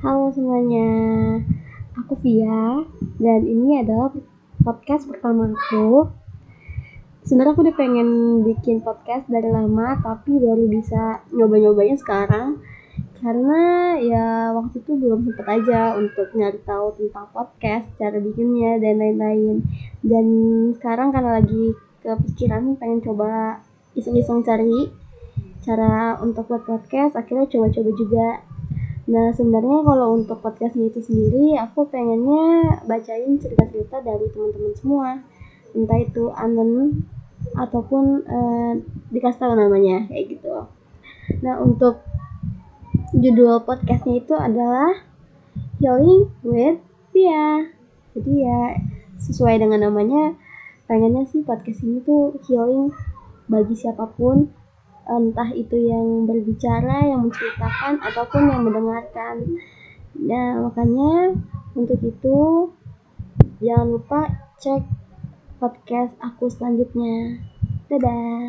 Halo semuanya, aku Via dan ini adalah podcast pertama aku. Sebenarnya aku udah pengen bikin podcast dari lama tapi baru bisa nyoba-nyobanya sekarang karena ya waktu itu belum sempet aja untuk nyari tahu tentang podcast, cara bikinnya dan lain-lain. Dan sekarang karena lagi kepikiran pengen coba iseng-iseng cari cara untuk buat podcast, akhirnya coba-coba juga. Nah sebenarnya kalau untuk podcastnya itu sendiri, aku pengennya bacain cerita-cerita dari teman-teman semua, entah itu anon ataupun uh, dikasih tahu namanya kayak gitu. Nah untuk judul podcastnya itu adalah Healing with Via. Jadi ya sesuai dengan namanya, pengennya sih podcast ini tuh healing bagi siapa pun, entah itu yang berbicara, yang menceritakan ataupun yang mendengarkan. Nah makanya untuk itu jangan lupa cek podcast aku selanjutnya. Dadah.